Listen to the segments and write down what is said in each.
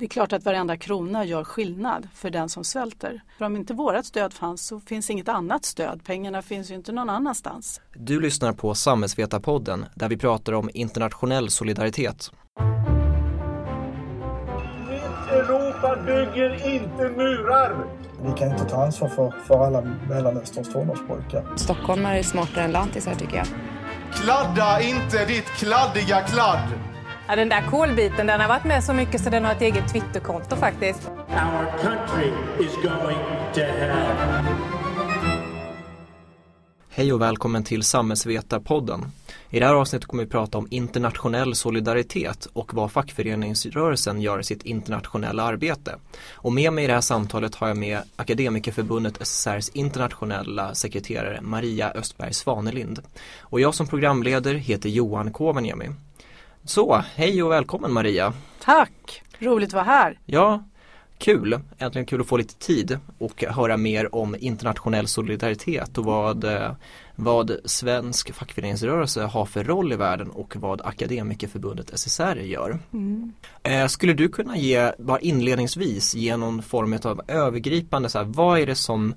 det är klart att varenda krona gör skillnad för den som svälter. För om inte vårat stöd fanns så finns inget annat stöd. Pengarna finns ju inte någon annanstans. Du lyssnar på Samhällsvetarpodden där vi pratar om internationell solidaritet. Europa bygger inte murar! Vi kan inte ta ansvar för, för alla Mellanösterns tonårspojkar. Stockholmare är smartare än lantisar tycker jag. Kladda inte ditt kladdiga kladd! Ja, den där kolbiten den har varit med så mycket så den har ett eget Twitterkonto faktiskt. Our country is going to hell. Hej och välkommen till Samhällsvetarpodden. I det här avsnittet kommer vi prata om internationell solidaritet och vad fackföreningsrörelsen gör i sitt internationella arbete. Och med mig i det här samtalet har jag med Akademikerförbundet SSRs internationella sekreterare Maria Östberg Svanelind. Och jag som programledare heter Johan Kovaniemi. Så, hej och välkommen Maria! Tack! Roligt att vara här. Ja, kul. Äntligen kul att få lite tid och höra mer om internationell solidaritet och vad, eh, vad svensk fackföreningsrörelse har för roll i världen och vad Akademikerförbundet SSR gör. Mm. Skulle du kunna ge, bara inledningsvis, ge någon form av övergripande, så här, vad är det som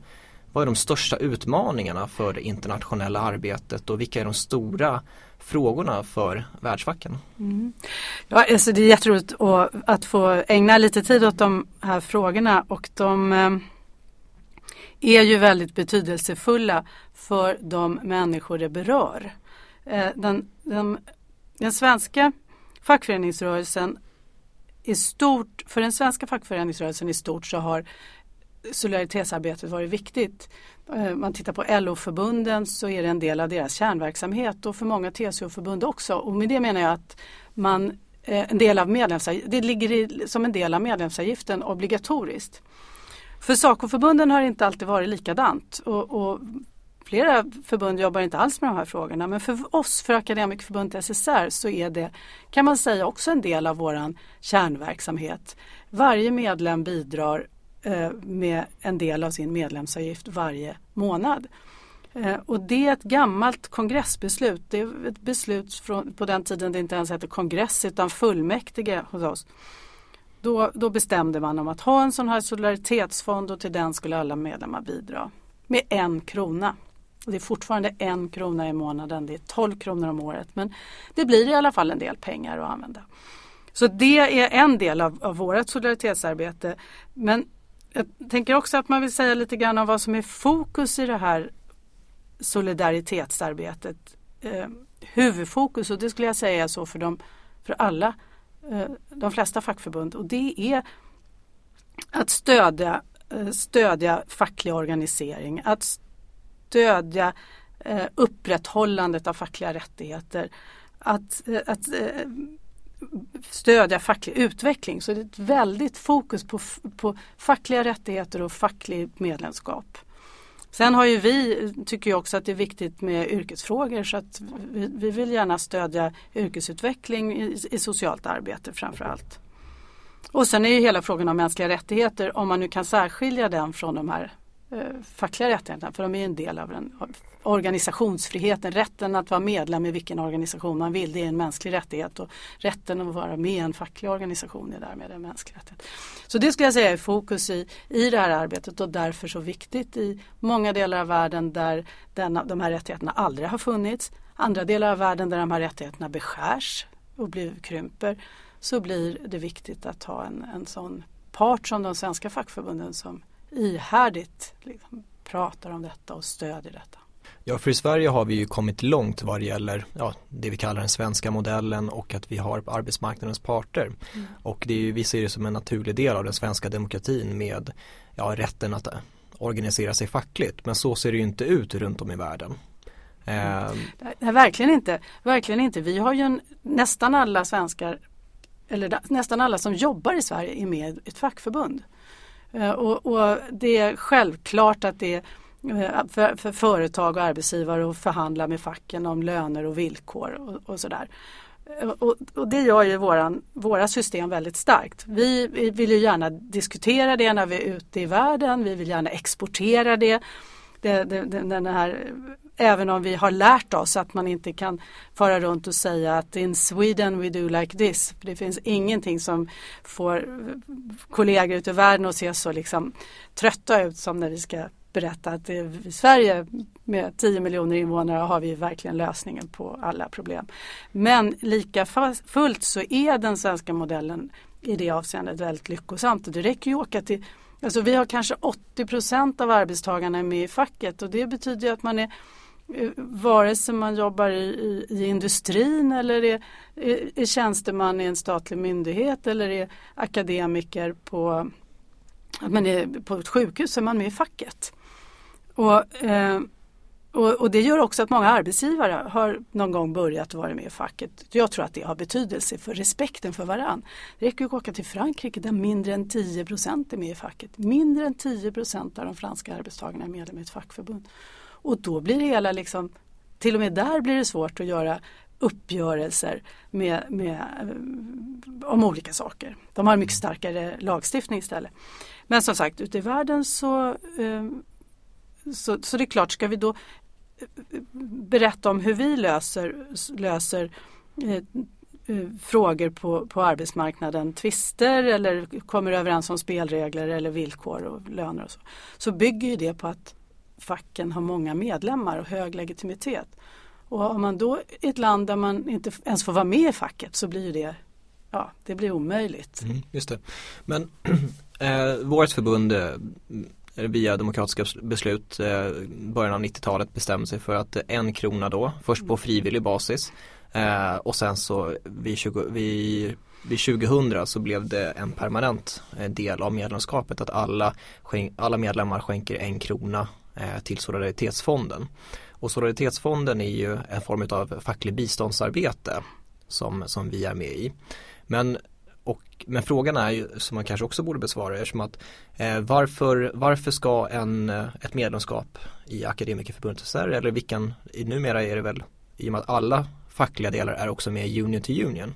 vad är de största utmaningarna för det internationella arbetet och vilka är de stora frågorna för världsfacken? Mm. Ja, alltså det är jätteroligt att få ägna lite tid åt de här frågorna och de eh, är ju väldigt betydelsefulla för de människor det berör. Eh, den, den, den svenska fackföreningsrörelsen i stort, för den svenska fackföreningsrörelsen i stort så har solidaritetsarbetet varit viktigt. Eh, man tittar på LO-förbunden så är det en del av deras kärnverksamhet och för många TCO-förbund också. Och med det menar jag att man, eh, en del av det ligger i, som en del av medlemsavgiften obligatoriskt. För SACO-förbunden har det inte alltid varit likadant och, och flera förbund jobbar inte alls med de här frågorna men för oss, för Akademikerförbundet SSR så är det kan man säga också en del av våran kärnverksamhet. Varje medlem bidrar Eh, med en del av sin medlemsavgift varje månad. Eh, och det är ett gammalt kongressbeslut. Det är ett beslut från, på den tiden det inte ens hette kongress utan fullmäktige hos oss. Då, då bestämde man om att ha en sån här solidaritetsfond och till den skulle alla medlemmar bidra med en krona. Och det är fortfarande en krona i månaden, det är 12 kronor om året men det blir i alla fall en del pengar att använda. Så det är en del av, av vårt solidaritetsarbete. Men jag tänker också att man vill säga lite grann om vad som är fokus i det här solidaritetsarbetet. Eh, huvudfokus, och det skulle jag säga är så för, dem, för alla, eh, de flesta fackförbund. Och det är att stödja, eh, stödja facklig organisering, att stödja eh, upprätthållandet av fackliga rättigheter. Att, eh, att eh, stödja facklig utveckling. Så det är ett väldigt fokus på, på fackliga rättigheter och facklig medlemskap. Sen har ju vi, tycker jag också att det är viktigt med yrkesfrågor så att vi, vi vill gärna stödja yrkesutveckling i, i socialt arbete framförallt. Och sen är ju hela frågan om mänskliga rättigheter, om man nu kan särskilja den från de här Eh, fackliga rättigheterna, för de är en del av den organisationsfriheten, rätten att vara medlem i vilken organisation man vill, det är en mänsklig rättighet och rätten att vara med i en facklig organisation är därmed en mänsklig rättighet. Så det skulle jag säga är fokus i, i det här arbetet och därför så viktigt i många delar av världen där denna, de här rättigheterna aldrig har funnits. Andra delar av världen där de här rättigheterna beskärs och blir, krymper så blir det viktigt att ha en, en sån part som de svenska fackförbunden som ihärdigt liksom, pratar om detta och stödjer detta. Ja, för i Sverige har vi ju kommit långt vad det gäller ja, det vi kallar den svenska modellen och att vi har arbetsmarknadens parter. Mm. Och det är ju, vi ser det som en naturlig del av den svenska demokratin med ja, rätten att organisera sig fackligt. Men så ser det ju inte ut runt om i världen. Mm. Eh, Nej, verkligen inte. Verkligen inte. Vi har ju en, nästan alla svenskar eller nästan alla som jobbar i Sverige är med i ett fackförbund. Eh, och, och, det är självklart att det är för, för, företag och arbetsgivare att förhandla med facken om löner och villkor och, och sådär. Eh, och, och, det gör ju våran, våra system väldigt starkt. Vi, vi vill ju gärna diskutera det när vi är ute i världen, vi vill gärna exportera det. det, det den här även om vi har lärt oss att man inte kan fara runt och säga att in Sweden we do like this. För det finns ingenting som får kollegor ute i världen att se så liksom trötta ut som när vi ska berätta att i Sverige med 10 miljoner invånare har vi verkligen lösningen på alla problem. Men lika fullt så är den svenska modellen i det avseendet väldigt lyckosamt. Det räcker ju att åka till Alltså vi har kanske 80 procent av arbetstagarna med i facket och det betyder att man är vare sig man jobbar i, i, i industrin eller är, är, är tjänsteman i en statlig myndighet eller är akademiker på, att man är på ett sjukhus så är man med i facket. Och, eh, och, och, det gör också att många arbetsgivare har någon gång börjat vara med i facket. Jag tror att det har betydelse för respekten för varann. Det räcker att åka till Frankrike där mindre än 10 procent är med i facket. Mindre än 10 procent av de franska arbetstagarna är medlemmar i ett fackförbund. Och då blir det hela liksom, till och med där blir det svårt att göra uppgörelser med, med, eh, om olika saker. De har en mycket starkare lagstiftning istället. Men som sagt ute i världen så, eh, så, så det är klart, ska vi då eh, berätta om hur vi löser, löser frågor på, på arbetsmarknaden, tvister eller kommer överens om spelregler eller villkor och löner och så. Så bygger det på att facken har många medlemmar och hög legitimitet. Och om man då i ett land där man inte ens får vara med i facket så blir det Ja, det blir omöjligt. Mm, just det. Men eh, vårt förbund eh, via demokratiska beslut eh, början av 90-talet bestämde sig för att en krona då, först på frivillig basis eh, och sen så vid, 20, vid, vid 2000 så blev det en permanent eh, del av medlemskapet att alla, alla medlemmar skänker en krona eh, Eh, till solidaritetsfonden. Och solidaritetsfonden är ju en form av facklig biståndsarbete som, som vi är med i. Men och, men frågan är ju, som man kanske också borde besvara, är som att eh, varför, varför ska en, eh, ett medlemskap i Akademikerförbundet SR eller vilken, numera är det väl i och med att alla fackliga delar är också med i Union to Union.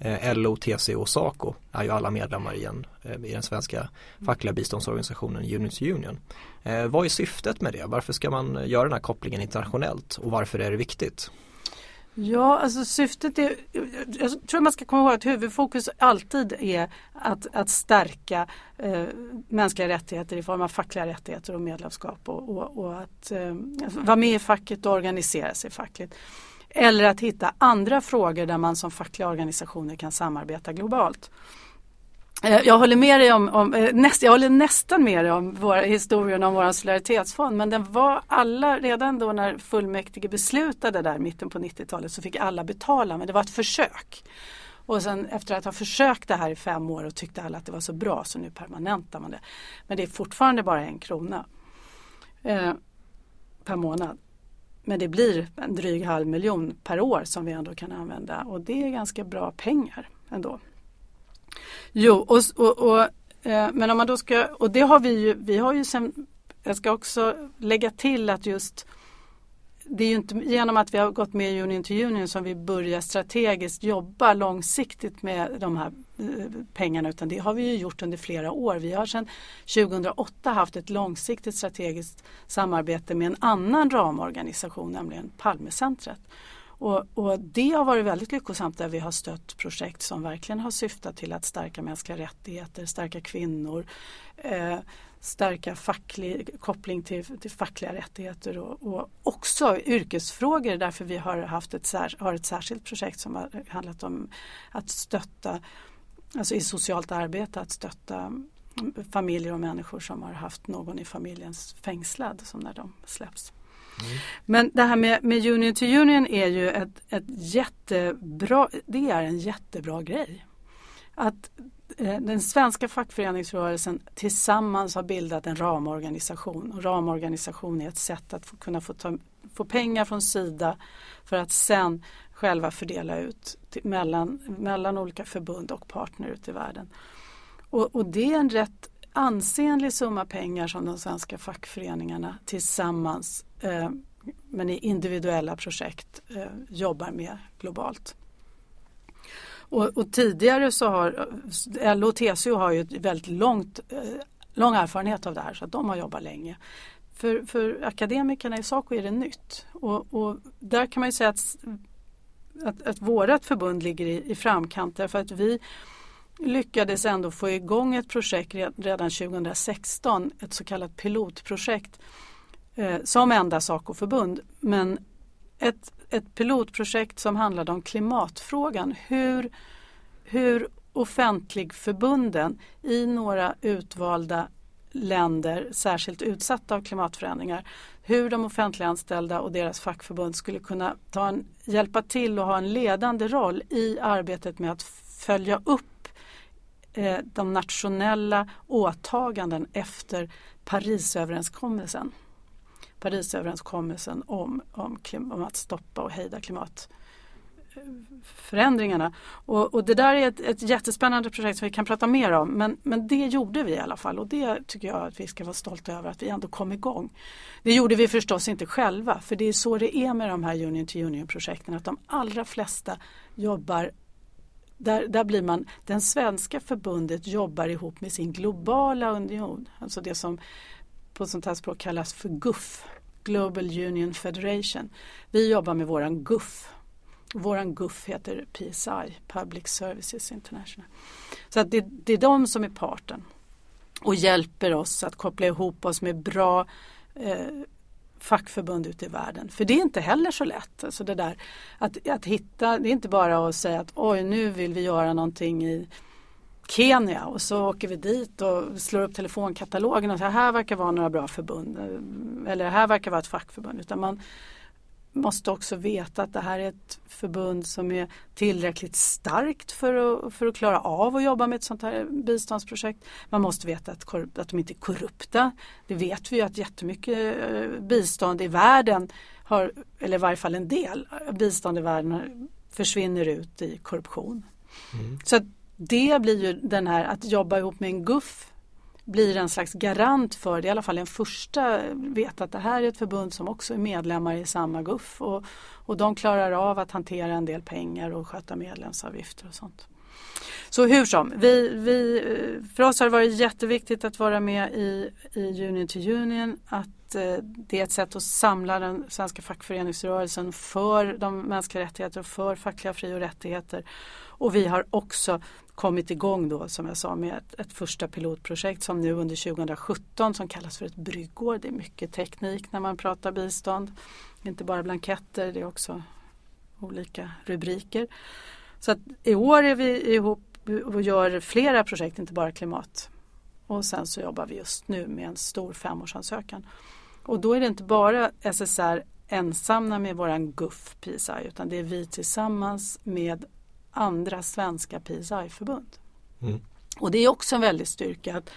Eh, LO, TCO och SACO är ju alla medlemmar i, en, eh, i den svenska fackliga biståndsorganisationen Union to Union. Eh, vad är syftet med det? Varför ska man göra den här kopplingen internationellt och varför är det viktigt? Ja, alltså syftet är, jag tror man ska komma ihåg att huvudfokus alltid är att, att stärka eh, mänskliga rättigheter i form av fackliga rättigheter och medlemskap och, och, och att eh, vara med i facket och organisera sig fackligt. Eller att hitta andra frågor där man som fackliga organisationer kan samarbeta globalt. Eh, jag håller med dig om, om eh, näst, jag håller nästan med dig om vår, historien om vår solidaritetsfond men den var alla, redan då när fullmäktige beslutade där mitten på 90-talet så fick alla betala men det var ett försök. Och sen efter att ha försökt det här i fem år och tyckte alla att det var så bra så nu permanentar man det. Men det är fortfarande bara en krona eh, per månad. Men det blir en dryg halv miljon per år som vi ändå kan använda och det är ganska bra pengar ändå. Jo, och, och, och eh, men om man då ska, och det har vi ju, vi har ju sen, jag ska också lägga till att just det är ju inte genom att vi har gått med i Union to Union som vi börjar strategiskt jobba långsiktigt med de här eh, pengarna utan det har vi ju gjort under flera år. Vi har sedan 2008 haft ett långsiktigt strategiskt samarbete med en annan ramorganisation, nämligen Palmecentret. Och, och, det har varit väldigt lyckosamt där vi har stött projekt som verkligen har syftat till att stärka mänskliga rättigheter, stärka kvinnor, eh, stärka facklig koppling till, till fackliga rättigheter och, och, också yrkesfrågor därför vi har haft ett, har ett särskilt projekt som har handlat om att stötta, alltså i socialt arbete, att stötta familjer och människor som har haft någon i familjen fängslad som när de släpps. Men det här med, med Union to Union är ju ett, ett jättebra, det är en jättebra grej. Att Eh, den svenska fackföreningsrörelsen tillsammans har bildat en ramorganisation. Och ramorganisation är ett sätt att få, kunna få, ta, få pengar från Sida för att sen själva fördela ut till, mellan, mellan olika förbund och partner ute i världen. Och, och det är en rätt ansenlig summa pengar som de svenska fackföreningarna tillsammans eh, men i individuella projekt eh, jobbar med globalt. Och, och, tidigare så har LO och TCO har ju ett väldigt långt, eh, lång erfarenhet av det här så att de har jobbat länge. för, för akademikerna i Saco är det nytt. Och, och där kan man ju säga att, att, att vårat förbund ligger i, i framkant därför att vi lyckades ändå få igång ett projekt redan 2016, ett så kallat pilotprojekt eh, som enda Saco-förbund. Men ett, ett pilotprojekt som handlade om klimatfrågan. Hur, hur offentligförbunden i några utvalda länder särskilt utsatta av klimatförändringar. Hur de offentliganställda och deras fackförbund skulle kunna ta en, hjälpa till och ha en ledande roll i arbetet med att följa upp eh, de nationella åtaganden efter Parisöverenskommelsen. Parisöverenskommelsen om, om, om att stoppa och hejda klimatförändringarna. Och, och, det där är ett, ett jättespännande projekt som vi kan prata mer om men, men det gjorde vi i alla fall och det tycker jag att vi ska vara stolta över att vi ändå kom igång. Det gjorde vi förstås inte själva för det är så det är med de här Union to Union projekten att de allra flesta jobbar där, där blir man, den svenska förbundet jobbar ihop med sin globala union, alltså det som på sånt här språk kallas för GUF, Global Union Federation. Vi jobbar med våran GUF Våran GUF heter PSI, Public Services International. Så att det, det är de som är parten och hjälper oss att koppla ihop oss med bra eh, fackförbund ute i världen. För det är inte heller så lätt. Alltså det där att, att hitta, det är inte bara att säga att oj nu vill vi göra någonting i Kenya och så åker vi dit och slår upp telefonkatalogen och säger här verkar vara några bra förbund eller här verkar vara ett fackförbund. Utan man, måste också veta att det här är ett förbund som är tillräckligt starkt för att, för att klara av att jobba med ett sånt här biståndsprojekt. Man måste veta att, att de inte är korrupta. Det vet vi ju att jättemycket eh, bistånd i världen har, eller i varje fall en del bistånd i världen försvinner ut i korruption. Mm. Så det blir ju den här att jobba ihop med en GUF blir en slags garant för, det i alla fall en första, vet att det här är ett förbund som också är medlemmar i samma GUF och, och de klarar av att hantera en del pengar och sköta medlemsavgifter och sånt. Så hur som, vi, vi, för oss har det varit jätteviktigt att vara med i, i Union to Union, att eh, det är ett sätt att samla den svenska fackföreningsrörelsen för de mänskliga rättigheterna och för fackliga fri och rättigheter. Och vi har också kommit igång då som jag sa med ett, ett, första pilotprojekt som nu under 2017 som kallas för ett bryggår. Det är mycket teknik när man pratar bistånd. Inte bara blanketter, det är också olika rubriker. Så att i år är vi ihop och gör flera projekt, inte bara klimat. Och sen så jobbar vi just nu med en stor femårsansökan. Och då är det inte bara SSR ensamma med våran GUF PSI utan det är vi tillsammans med andra svenska PSI-förbund. Mm. Och det är också en väldig styrka att,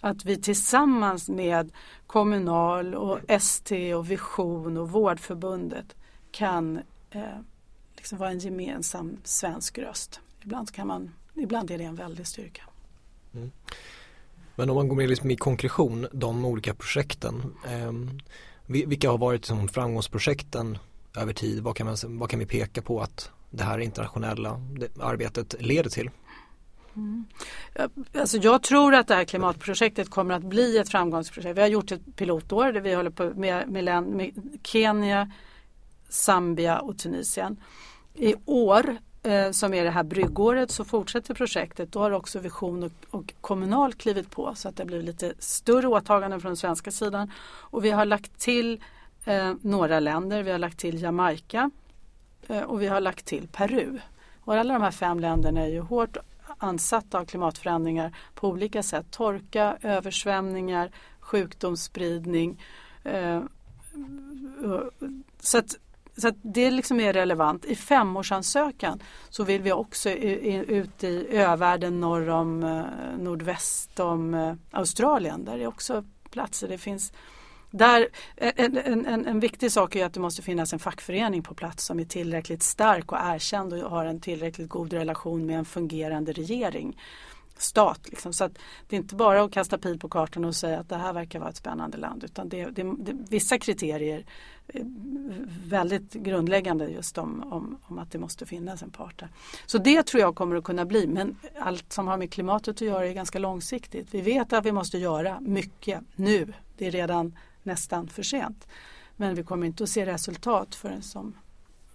att vi tillsammans med Kommunal och ST och Vision och Vårdförbundet kan eh, liksom vara en gemensam svensk röst. Ibland, kan man, ibland är det en väldig styrka. Mm. Men om man går med liksom i konkretion, de olika projekten. Eh, vilka har varit som framgångsprojekten över tid? Vad kan, man, vad kan vi peka på att det här internationella arbetet leder till? Mm. Alltså jag tror att det här klimatprojektet kommer att bli ett framgångsprojekt. Vi har gjort ett pilotår där vi håller på med, med, med Kenya, Zambia och Tunisien. I år eh, som är det här bryggåret så fortsätter projektet. Då har också Vision och, och Kommunal klivit på så att det blir lite större åtaganden från den svenska sidan. Och vi har lagt till eh, några länder. Vi har lagt till Jamaica Eh, och vi har lagt till Peru. Och alla de här fem länderna är ju hårt ansatta av klimatförändringar på olika sätt. Torka, översvämningar, sjukdomsspridning. Eh, så att, så att det liksom är relevant. I femårsansökan så vill vi också ut i övärlden norr om eh, nordväst om Australien. Där är också platser. Det finns där, eh, en, en, en, viktig sak är att det måste finnas en fackförening på plats som är tillräckligt stark och erkänd och har en tillräckligt god relation med en fungerande regering stat. Liksom. Så att det är inte bara att kasta pil på kartan och säga att det här verkar vara ett spännande land utan det, det, det vissa kriterier är väldigt grundläggande just om, om, om, att det måste finnas en part där. Så det tror jag kommer att kunna bli men allt som har med klimatet att göra är ganska långsiktigt. Vi vet att vi måste göra mycket nu. Det är redan nästan för sent. Men vi kommer inte att se resultat förrän som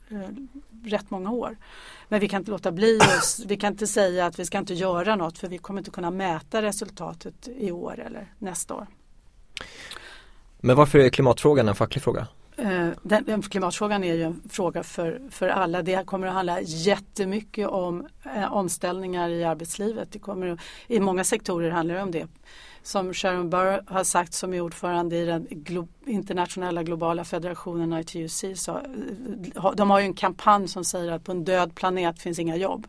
eh, rätt många år. Men vi kan inte låta bli oss, vi kan inte säga att vi ska inte göra något för vi kommer inte kunna mäta resultatet i år eller nästa år. Men varför är klimatfrågan en facklig fråga? Eh, den, den, klimatfrågan är ju en fråga för, för alla. Det kommer att handla jättemycket om eh, omställningar i arbetslivet. Det kommer, I många sektorer handlar det om det. Som Sharon Burr har sagt som är ordförande i den glo internationella globala federationen ITUC. Så, eh, de har ju en kampanj som säger att på en död planet finns inga jobb.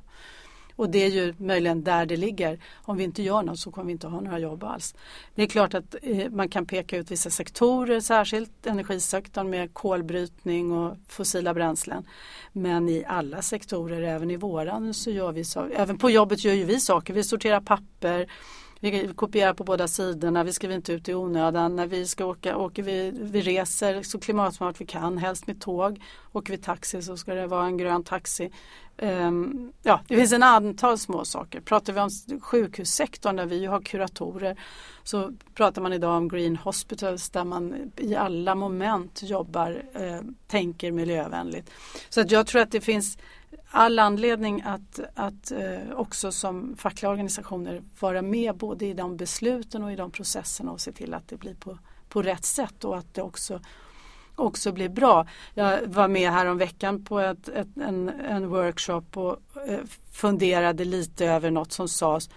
Och det är ju möjligen där det ligger. Om vi inte gör något så kommer vi inte ha några jobb alls. Det är klart att eh, man kan peka ut vissa sektorer, särskilt energisektorn med kolbrytning och fossila bränslen. Men i alla sektorer, även i våran, så gör vi så. Även på jobbet gör ju vi saker. Vi sorterar papper, vi kopierar på båda sidorna, vi skriver inte ut i onödan. När vi ska åka, åker vi, vi reser så klimatsmart vi kan, helst med tåg. Åker vi taxi så ska det vara en grön taxi. Um, ja, det finns en antal små saker. Pratar vi om sjukhussektorn där vi har kuratorer så pratar man idag om green hospitals där man i alla moment jobbar, eh, tänker miljövänligt. Så att jag tror att det finns all anledning att, att eh, också som fackliga organisationer vara med både i de besluten och i de processerna och se till att det blir på, på rätt sätt och att det också också blir bra. Jag var med här om veckan på ett, ett, en, en workshop och eh, funderade lite över något som sades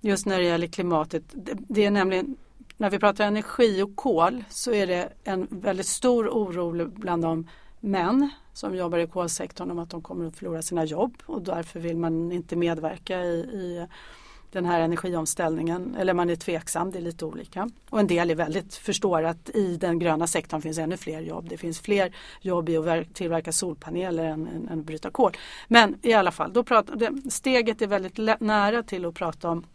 just när det gäller klimatet. Det, det, är nämligen när vi pratar energi och kol så är det en väldigt stor oro bland de män som jobbar i kolsektorn om att de kommer att förlora sina jobb och därför vill man inte medverka i, i den här energiomställningen eller man är tveksam, det är lite olika. Och en del är väldigt, förstår att i den gröna sektorn finns ännu fler jobb. Det finns fler jobb i att tillverka solpaneler än, än, än att bryta kol. Men i alla fall, då pratar, det, steget är väldigt nära till att prata om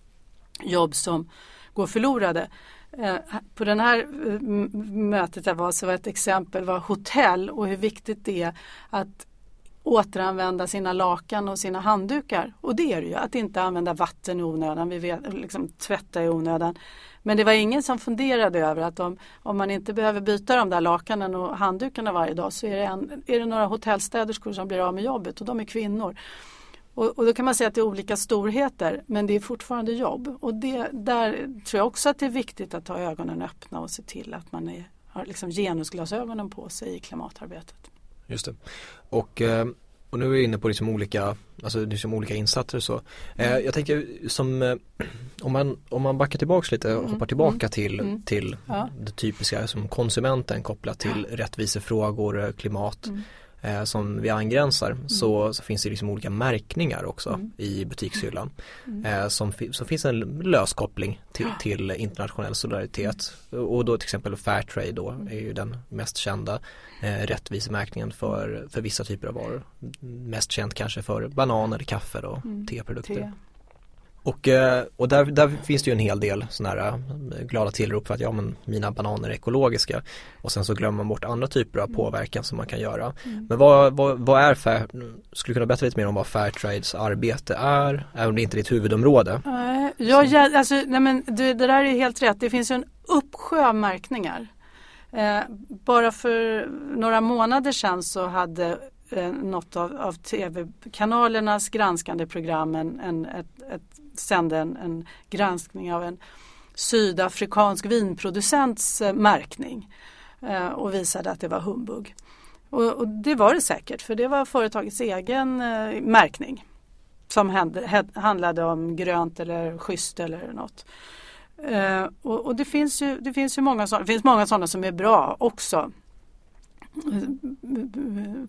jobb som går förlorade. Eh, på den här eh, mötet jag var så var ett exempel var hotell och hur viktigt det är att återanvända sina lakan och sina handdukar. Och det är det ju, att inte använda vatten i onödan, vi vet, liksom tvätta i onödan. Men det var ingen som funderade över att om, om man inte behöver byta de där lakanen och handdukarna varje dag så är det, en, är det några hotellstäderskor som blir av med jobbet och de är kvinnor. Och, och, då kan man säga att det är olika storheter men det är fortfarande jobb. Och det, där tror jag också att det är viktigt att ha ögonen öppna och se till att man är, har liksom genusglasögonen på sig i klimatarbetet. Just det. Och, eh, och nu är vi inne på liksom olika, alltså liksom olika insatser och så. Eh, mm. Jag tänker som eh, om man, om man backar tillbaka lite och mm. hoppar tillbaka mm. till, mm. till ja. det typiska som konsumenten kopplat till ja. rättvisefrågor, klimat. Eh, som vi angränsar mm. så, så, finns det liksom olika märkningar också mm. i butikshyllan. Mm. Eh, som, så finns en lös koppling till, till internationell solidaritet och då till exempel Fairtrade då är ju den mest kända eh, rättvisemärkningen för, för vissa typer av varor. Mest känt kanske för banan eller kaffe och mm. teprodukter. Och, eh, och där, där, finns det ju en hel del sådana här eh, glada tillrop för att ja men mina bananer är ekologiska och sen så glömmer man bort andra typer av mm. påverkan som man kan göra. Mm. Men vad, vad, vad, är Fair, skulle du kunna berätta lite mer om vad Fairtrades arbete är, även om det inte är ditt huvudområde? Nej, ja, ja, alltså, nej men det, det där är helt rätt, det finns ju en uppsjö av märkningar. Eh, bara för några månader sedan så hade eh, något av, av tv-kanalernas granskande program en, en, ett, ett sände en, en granskning av en sydafrikansk vinproducents eh, märkning eh, och visade att det var humbug. Och, och, det var det säkert för det var företagets egen eh, märkning som hände, handlade om grönt eller schysst eller något. Och, och, det finns ju, det finns ju många, sådana, det finns många sådana som är bra också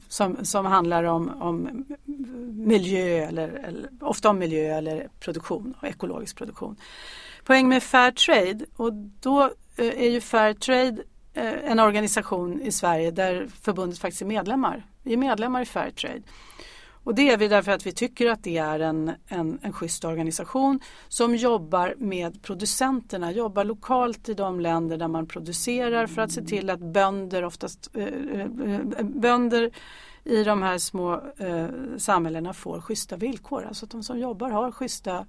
som, som handlar om, om miljö eller, eller, ofta om miljö eller produktion och ekologisk produktion. Poäng med Fairtrade och då eh, är ju Fairtrade Trade eh, en organisation i Sverige där förbundet faktiskt är medlemmar. Vi är medlemmar i Fairtrade. Och det är vi därför att vi tycker att det är en, en, en schysst organisation som jobbar med producenterna, jobbar lokalt i de länder där man producerar för att se till att bönder, oftast eh, eh, eh, bönder i de här små samhällena får schyssta villkor. Alltså att de som jobbar har schyssta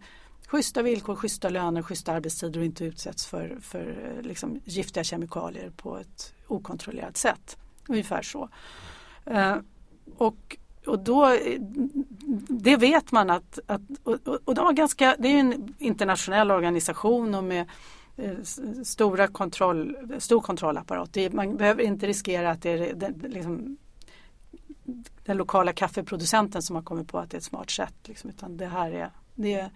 schyssta villkor, schyssta löner, schyssta arbetstider och inte utsätts för, för liksom, giftiga kemikalier på ett okontrollerat sätt. Ungefär så. Eh, och, och då, det vet man att, att och, och de har ganska, det är en internationell organisation och med eh, stora kontroll, stor kontrollapparat. Det, man behöver inte riskera att det är den, liksom, den lokala kaffeproducenten som har kommit på att det är ett smart sätt. Liksom, utan det här är, det,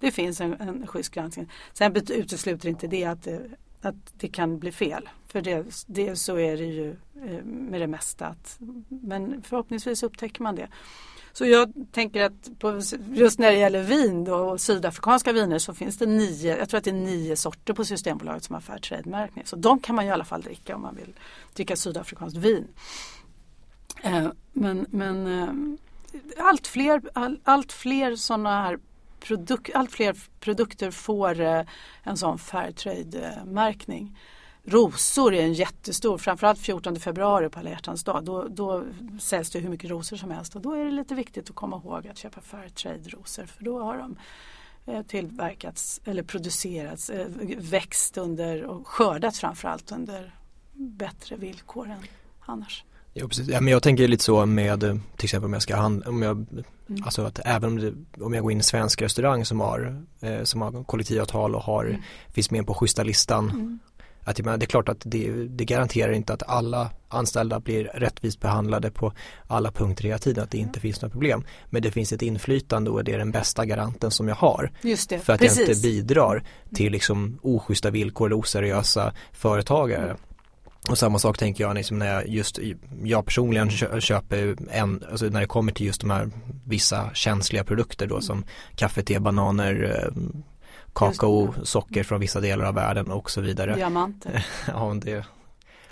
det finns en, en schysst granskning. Sen utesluter inte det att det, att det kan bli fel. För det, det, så är det ju eh, med det mesta. Att, men förhoppningsvis upptäcker man det. Så jag tänker att på, just när det gäller vin då, och sydafrikanska viner så finns det nio, jag tror att det är nio sorter på Systembolaget som har Fairtrade-märkning. Så de kan man i alla fall dricka om man vill dricka sydafrikanskt vin. Eh, men men eh, allt fler, all, allt fler sådana här produk, allt fler produkter får eh, en sån Fairtrade-märkning. Rosor är en jättestor, framförallt 14 februari på alla hjärtans dag. Då, då säljs det hur mycket rosor som helst och då är det lite viktigt att komma ihåg att köpa Fairtrade-rosor för då har de eh, tillverkats eller producerats, eh, växt under och skördats framförallt under bättre villkor än annars. Ja, precis. Ja, men jag tänker lite så med till exempel om jag ska handla, om jag, mm. alltså att även om, det, om jag går in i en svensk restaurang som har, eh, som har kollektivavtal och har, mm. finns med på schyssta listan mm. Att det är klart att det, det, garanterar inte att alla anställda blir rättvist behandlade på alla punkter hela tiden, att det inte finns några problem. Men det finns ett inflytande och det är den bästa garanten som jag har. Just det, för att precis. jag inte bidrar till liksom oschyssta villkor eller oseriösa företagare. Mm. Och samma sak tänker jag liksom när jag just, jag personligen köper en, alltså när det kommer till just de här vissa känsliga produkter då som kaffe, te, bananer, eh, kakao, socker från vissa delar av världen och så vidare. Diamanter. ja, det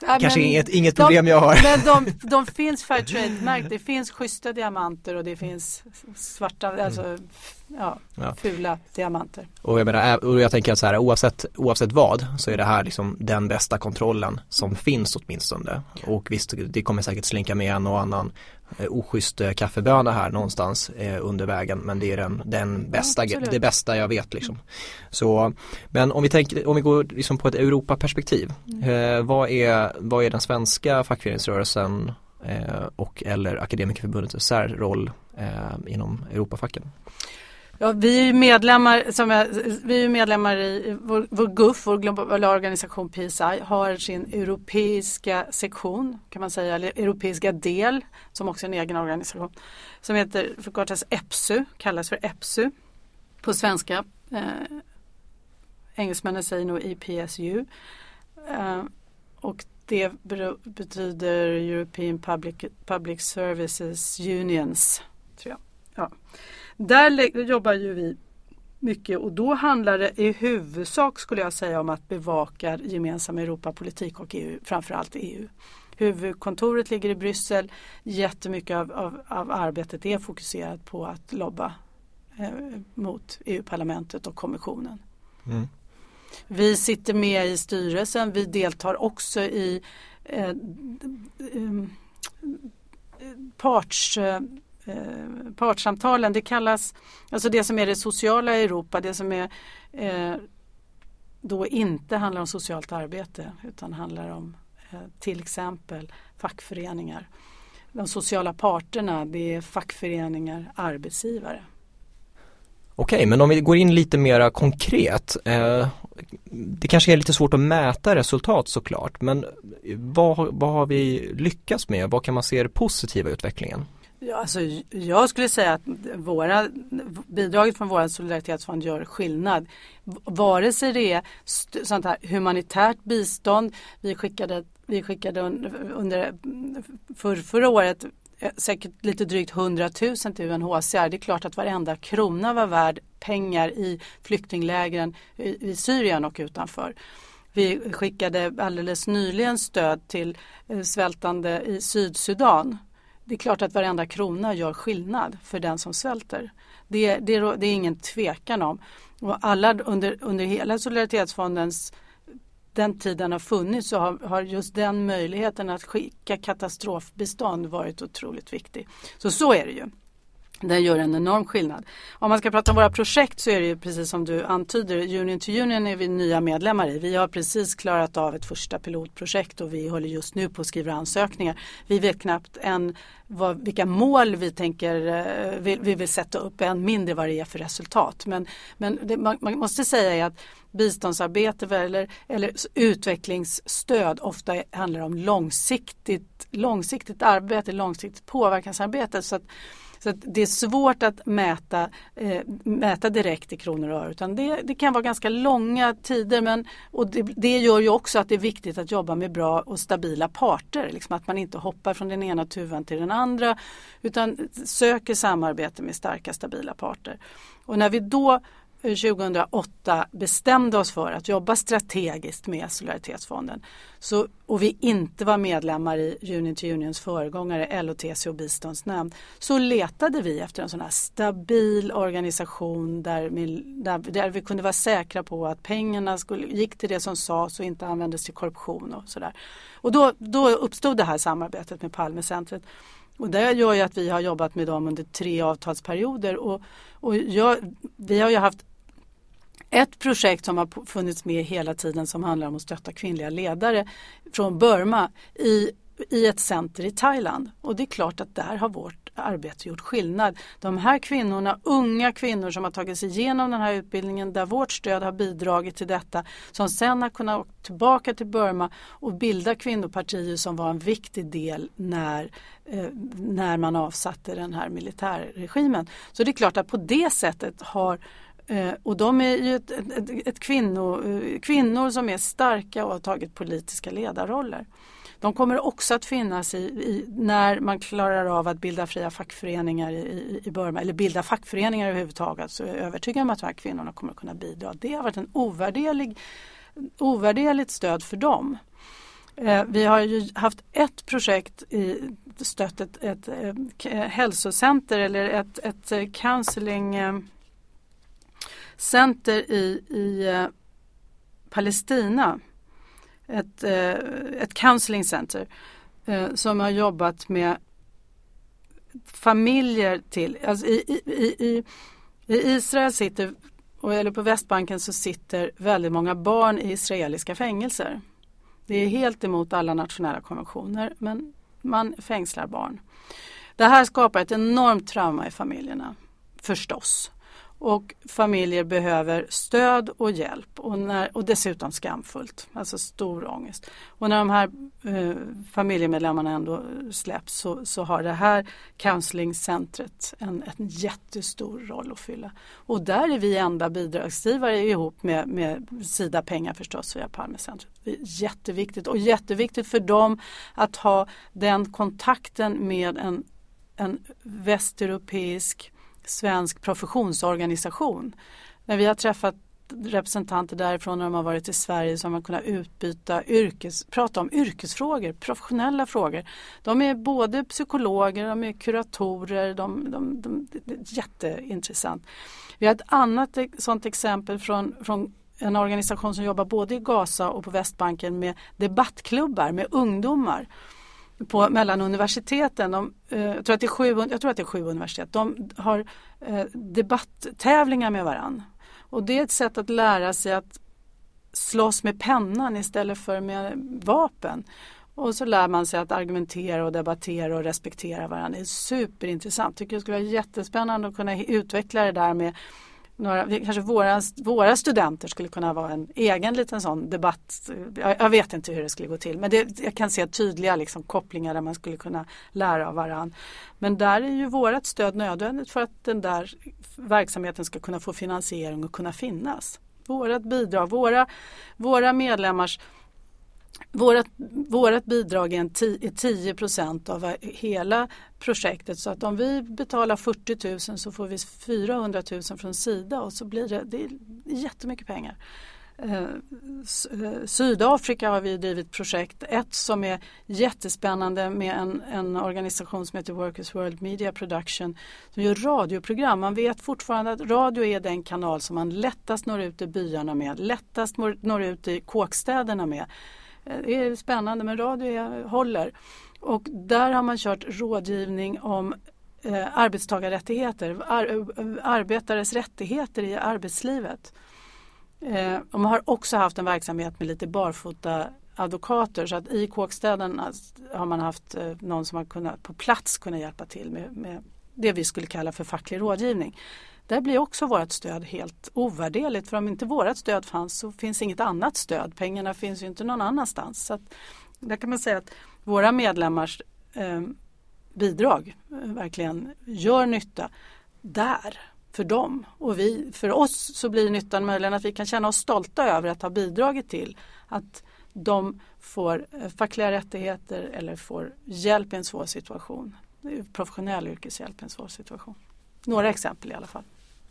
Ja, Kanske inget, inget problem de, jag har. Men de, de finns Fairtrade-märkt. Det finns schyssta diamanter och det finns svarta, mm. alltså ja, ja. fula diamanter. Och jag menar, och jag tänker att så här, oavsett, oavsett vad så är det här liksom den bästa kontrollen som finns åtminstone. Och visst, det kommer säkert slinka med en och annan oschysst eh, kaffeböna här någonstans eh, under vägen men det är den, den bästa, ja, det bästa jag vet liksom. Så, men om vi tänker, om vi går liksom på ett Europaperspektiv, mm. eh, vad, är, vad är den svenska fackföreningsrörelsen eh, och eller Akademikerförbundets särroll eh, inom Europafacken? Ja, vi är medlemmar, som jag, vi är medlemmar i vår, vår GUF, vår globala organisation PSI, har sin europeiska sektion kan man säga, eller europeiska del som också är en egen organisation som heter förkortas EPSU, kallas för EPSU på svenska. Eh, engelsmännen säger nog EPSU. Eh, och det betyder European Public, Public Services Unions. Tror jag. Ja. Där jobbar ju vi mycket och då handlar det i huvudsak skulle jag säga om att bevaka gemensam Europapolitik och EU, framförallt EU. Huvudkontoret ligger i Bryssel. Jättemycket av, av, av arbetet är fokuserat på att lobba eh, mot EU-parlamentet och kommissionen. Mm. Vi sitter med i styrelsen. Vi deltar också i eh, eh, parts eh, partssamtalen. Det kallas, alltså det som är det sociala Europa, det som är eh, då inte handlar om socialt arbete utan handlar om eh, till exempel fackföreningar. De sociala parterna, det är fackföreningar, arbetsgivare. Okej, men om vi går in lite mera konkret. Eh, det kanske är lite svårt att mäta resultat såklart, men vad, vad har vi lyckats med? Vad kan man se är positiva utvecklingen? Ja, alltså, jag skulle säga att våra, bidraget från vår solidaritetsfond gör skillnad. Vare sig det är sånt här humanitärt bistånd. Vi skickade, vi skickade under för, förra året eh, säkert lite drygt 100 000 till UNHCR. Det är klart att varenda krona var värd pengar i flyktinglägren i, i Syrien och utanför. Vi skickade alldeles nyligen stöd till eh, svältande i Sydsudan det är klart att varenda krona gör skillnad för den som svälter. Det, det, det är ingen tvekan om. Och alla under, under hela solidaritetsfondens den tiden har funnits så har, har, just den möjligheten att skicka katastrofbistånd varit otroligt viktig. Så så är det ju. Den gör en enorm skillnad. Om man ska prata om våra projekt så är det ju precis som du antyder. Union to Union är vi nya medlemmar i. Vi har precis klarat av ett första pilotprojekt och vi håller just nu på att skriva ansökningar. Vi vet knappt än vad, vilka mål vi tänker eh, vi, vi vill sätta upp, än mindre vad det är för resultat. Men, men det, man, man, måste säga att biståndsarbete eller, eller utvecklingsstöd ofta handlar om långsiktigt, långsiktigt arbete, långsiktigt påverkansarbete. Så att, så det är svårt att mäta, eh, mäta direkt i kronor och öre utan det, det, kan vara ganska långa tider men, och det, det, gör ju också att det är viktigt att jobba med bra och stabila parter. Liksom att man inte hoppar från den ena tuvan till den andra utan söker samarbete med starka stabila parter. Och när vi då 2008 bestämde oss för att jobba strategiskt med Solidaritetsfonden så, och vi inte var medlemmar i Union to Unions föregångare LOTC och biståndsnämnd så letade vi efter en sån här stabil organisation där, där, där vi kunde vara säkra på att pengarna skulle, gick till det som sades och inte användes till korruption och sådär. Och då, då uppstod det här samarbetet med Palmecentret. Och det gör ju att vi har jobbat med dem under tre avtalsperioder. Och, och jag, vi har ju haft ett projekt som har funnits med hela tiden som handlar om att stötta kvinnliga ledare från Burma i, i ett center i Thailand. Och det är klart att där har vårt arbete gjort skillnad. De här kvinnorna, unga kvinnor som har tagit sig igenom den här utbildningen där vårt stöd har bidragit till detta som sen har kunnat åka tillbaka till Burma och bilda kvinnopartier som var en viktig del när, eh, när man avsatte den här militärregimen. Så det är klart att på det sättet har eh, och de är ju ett, ett, ett kvinno, eh, kvinnor som är starka och har tagit politiska ledarroller. De kommer också att finnas i, i, när man klarar av att bilda fria fackföreningar i, i Burma eller bilda fackföreningar överhuvudtaget så är jag övertygad om att de här kvinnorna kommer att kunna bidra. Det har varit en ovärderlig, ovärderligt stöd för dem. Eh, vi har ju haft ett projekt i stött ett, ett, ett hälsocenter eller ett, ett eh, counseling center i, i Palestina. Ett, eh, ett counseling center eh, som har jobbat med familjer till, alltså i, i, i, i Israel sitter, eller på Västbanken så sitter väldigt många barn i israeliska fängelser. Det är helt emot alla nationella konventioner men man fängslar barn. Det här skapar ett enormt trauma i familjerna, förstås. Och familjer behöver stöd och hjälp och, när, och dessutom skamfullt, alltså stor ångest. Och när de här eh, familjemedlemmarna ändå släpps så, så har det här counselingcentret en, en jättestor roll att fylla. Och där är vi enda bidragsgivare ihop med, med Sida pengar förstås via Palmecentret. Det är jätteviktigt och jätteviktigt för dem att ha den kontakten med en, en västeuropeisk svensk professionsorganisation. När vi har träffat representanter därifrån när de har varit i Sverige så har man kunnat utbyta yrkes, prata om yrkesfrågor, professionella frågor. De är både psykologer, de är kuratorer, de, de, de, det är jätteintressant. Vi har ett annat e-, sånt exempel från, från en organisation som jobbar både i Gaza och på Västbanken med debattklubbar med ungdomar på, mellan universiteten. De, eh, jag, tror att det är sju, jag tror att det är sju universitet. De har eh, debatttävlingar med varann. Och det är ett sätt att lära sig att slåss med pennan istället för med vapen. Och så lär man sig att argumentera och debattera och respektera varandra. Det är superintressant. Tycker det skulle vara jättespännande att kunna utveckla det där med några, kanske våra, våra studenter skulle kunna vara en egen liten sån debatt. Jag, jag vet inte hur det skulle gå till men det, jag kan se tydliga liksom, kopplingar där man skulle kunna lära av varandra. Men där är ju vårat stöd nödvändigt för att den där verksamheten ska kunna få finansiering och kunna finnas. Vårat bidrag, våra, våra medlemmars Vårat, vårat bidrag är, en är 10 procent av hela projektet så att om vi betalar 40 000 så får vi 400 000 från Sida och så blir det, det är jättemycket pengar. Eh, eh, Sydafrika har vi drivit projekt, ett som är jättespännande med en, en organisation som heter Workers World Media Production som gör radioprogram. Man vet fortfarande att radio är den kanal som man lättast når ut i byarna med, lättast når ut i kåkstäderna med. Det är spännande men radio är, håller. Och där har man kört rådgivning om eh, arbetstagarrättigheter, ar, arbetares rättigheter i arbetslivet. Eh, de har också haft en verksamhet med lite barfota advokater så att i kåkstäderna har man haft eh, någon som har kunnat på plats kunna hjälpa till med, med det vi skulle kalla för facklig rådgivning. Där blir också vårt stöd helt ovärderligt för om inte vårt stöd fanns så finns inget annat stöd. Pengarna finns ju inte någon annanstans. Så att, där kan man säga att våra medlemmars eh, bidrag eh, verkligen gör nytta där för dem. Och vi, för oss så blir nyttan möjligen att vi kan känna oss stolta över att ha bidragit till att de får eh, fackliga rättigheter eller får hjälp i en svår situation. Professionell yrkeshjälp i en svår situation. Några exempel i alla fall.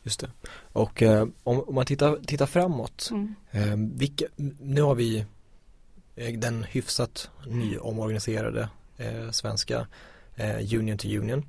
Just det. Och eh, om, om, man tittar, tittar framåt, mm. eh, vilka, nu har vi eh, den hyfsat nyomorganiserade eh, svenska eh, Union to Union.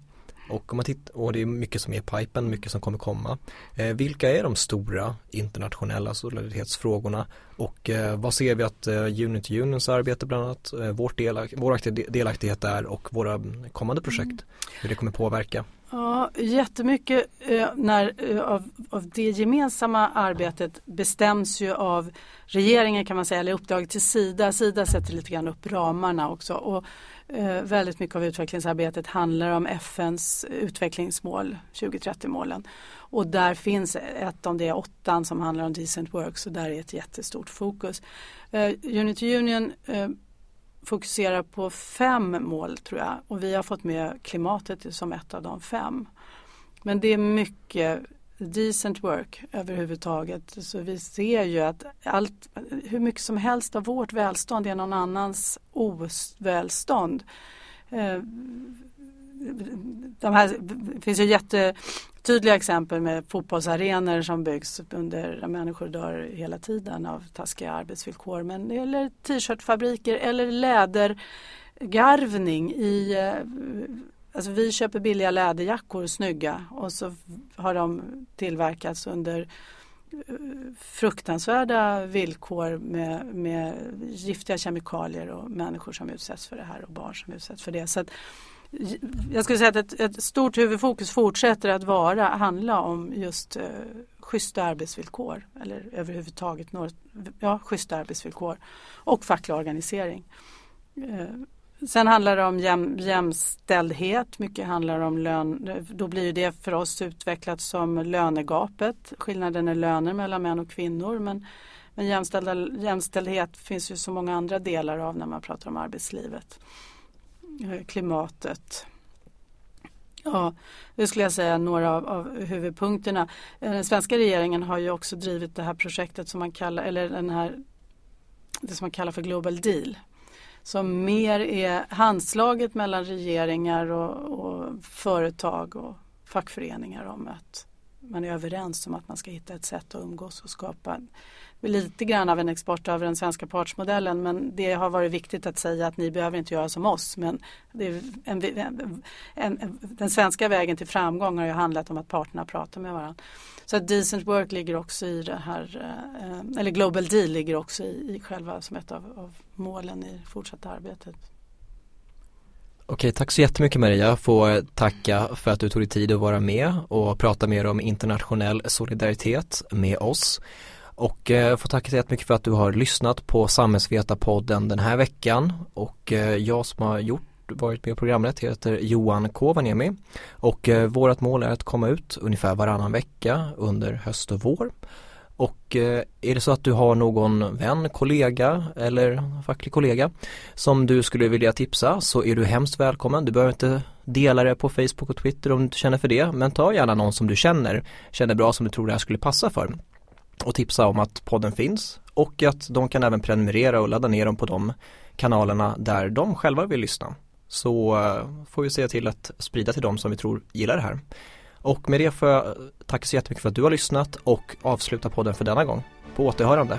Och, om man tittar, och det är mycket som är i pipen, mycket som kommer komma. Eh, vilka är de stora internationella solidaritetsfrågorna och vad ser vi att Union to Unions arbete bland annat, vårt delak vår delaktighet är och våra kommande projekt, mm. hur det kommer påverka? Ja, jättemycket eh, när, eh, av, av det gemensamma arbetet bestäms ju av regeringen kan man säga, eller uppdraget till Sida. Sida sätter lite grann upp ramarna också. Och, eh, väldigt mycket av utvecklingsarbetet handlar om FNs utvecklingsmål, 2030-målen. Och där finns ett om det är åttan som handlar om decent work, så där är ett jättestort fokus. Eh, Unity Union eh, fokuserar på fem mål tror jag och vi har fått med klimatet som ett av de fem. Men det är mycket decent work överhuvudtaget. Så vi ser ju att allt, hur mycket som helst av vårt välstånd är någon annans ovälstånd. Eh, de här, det finns ju jättetydliga exempel med fotbollsarenor som byggs under där människor dör hela tiden av taskiga arbetsvillkor. Men, eller t-shirtfabriker eller lädergarvning i eh, Alltså vi köper billiga läderjackor, snygga och så har de tillverkats under eh, fruktansvärda villkor med, med giftiga kemikalier och människor som utsätts för det här och barn som utsätts för det. Så att, jag skulle säga att ett, ett, stort huvudfokus fortsätter att vara, handla om just eh, schyssta arbetsvillkor eller överhuvudtaget några, ja, schyssta arbetsvillkor och facklig organisering. Eh, sen handlar det om jäm, jämställdhet, mycket handlar om lön. Då blir det för oss utvecklat som lönegapet, skillnaden i löner mellan män och kvinnor. Men, men jämställdhet finns ju så många andra delar av när man pratar om arbetslivet. Eh, klimatet. Ja, det skulle jag säga några av, av, huvudpunkterna. Eh, den svenska regeringen har ju också drivit det här projektet som man kallar, eller den här, det som man kallar för Global Deal. Som mer är handslaget mellan regeringar och, och företag och fackföreningar om att man är överens om att man ska hitta ett sätt att umgås och skapa lite grann av en export av den svenska partsmodellen men det har varit viktigt att säga att ni behöver inte göra som oss men en, en, en, den svenska vägen till framgång har ju handlat om att parterna pratar med varandra. Så att decent work ligger också i det här, eh, eh, eller global deal ligger också i, i själva som ett av, av målen i fortsatta arbetet. Okej, tack så jättemycket Maria. Får tacka för att du tog dig tid att vara med och prata mer om internationell solidaritet med oss. Och eh, får tacka så jättemycket för att du har lyssnat på Samhällsvetarpodden den här veckan och eh, jag som har gjort varit med i programmet heter Johan Kovaniemi och eh, vårt mål är att komma ut ungefär varannan vecka under höst och vår. Och eh, är det så att du har någon vän, kollega eller facklig kollega som du skulle vilja tipsa så är du hemskt välkommen. Du behöver inte dela det på Facebook och Twitter om du inte känner för det men ta gärna någon som du känner, känner bra som du tror det här skulle passa för och tipsa om att podden finns och att de kan även prenumerera och ladda ner dem på de kanalerna där de själva vill lyssna. Så eh, får vi se till att sprida till dem som vi tror gillar det här. Och med det får jag tacka så jättemycket för att du har lyssnat och avsluta podden för denna gång. På återhörande.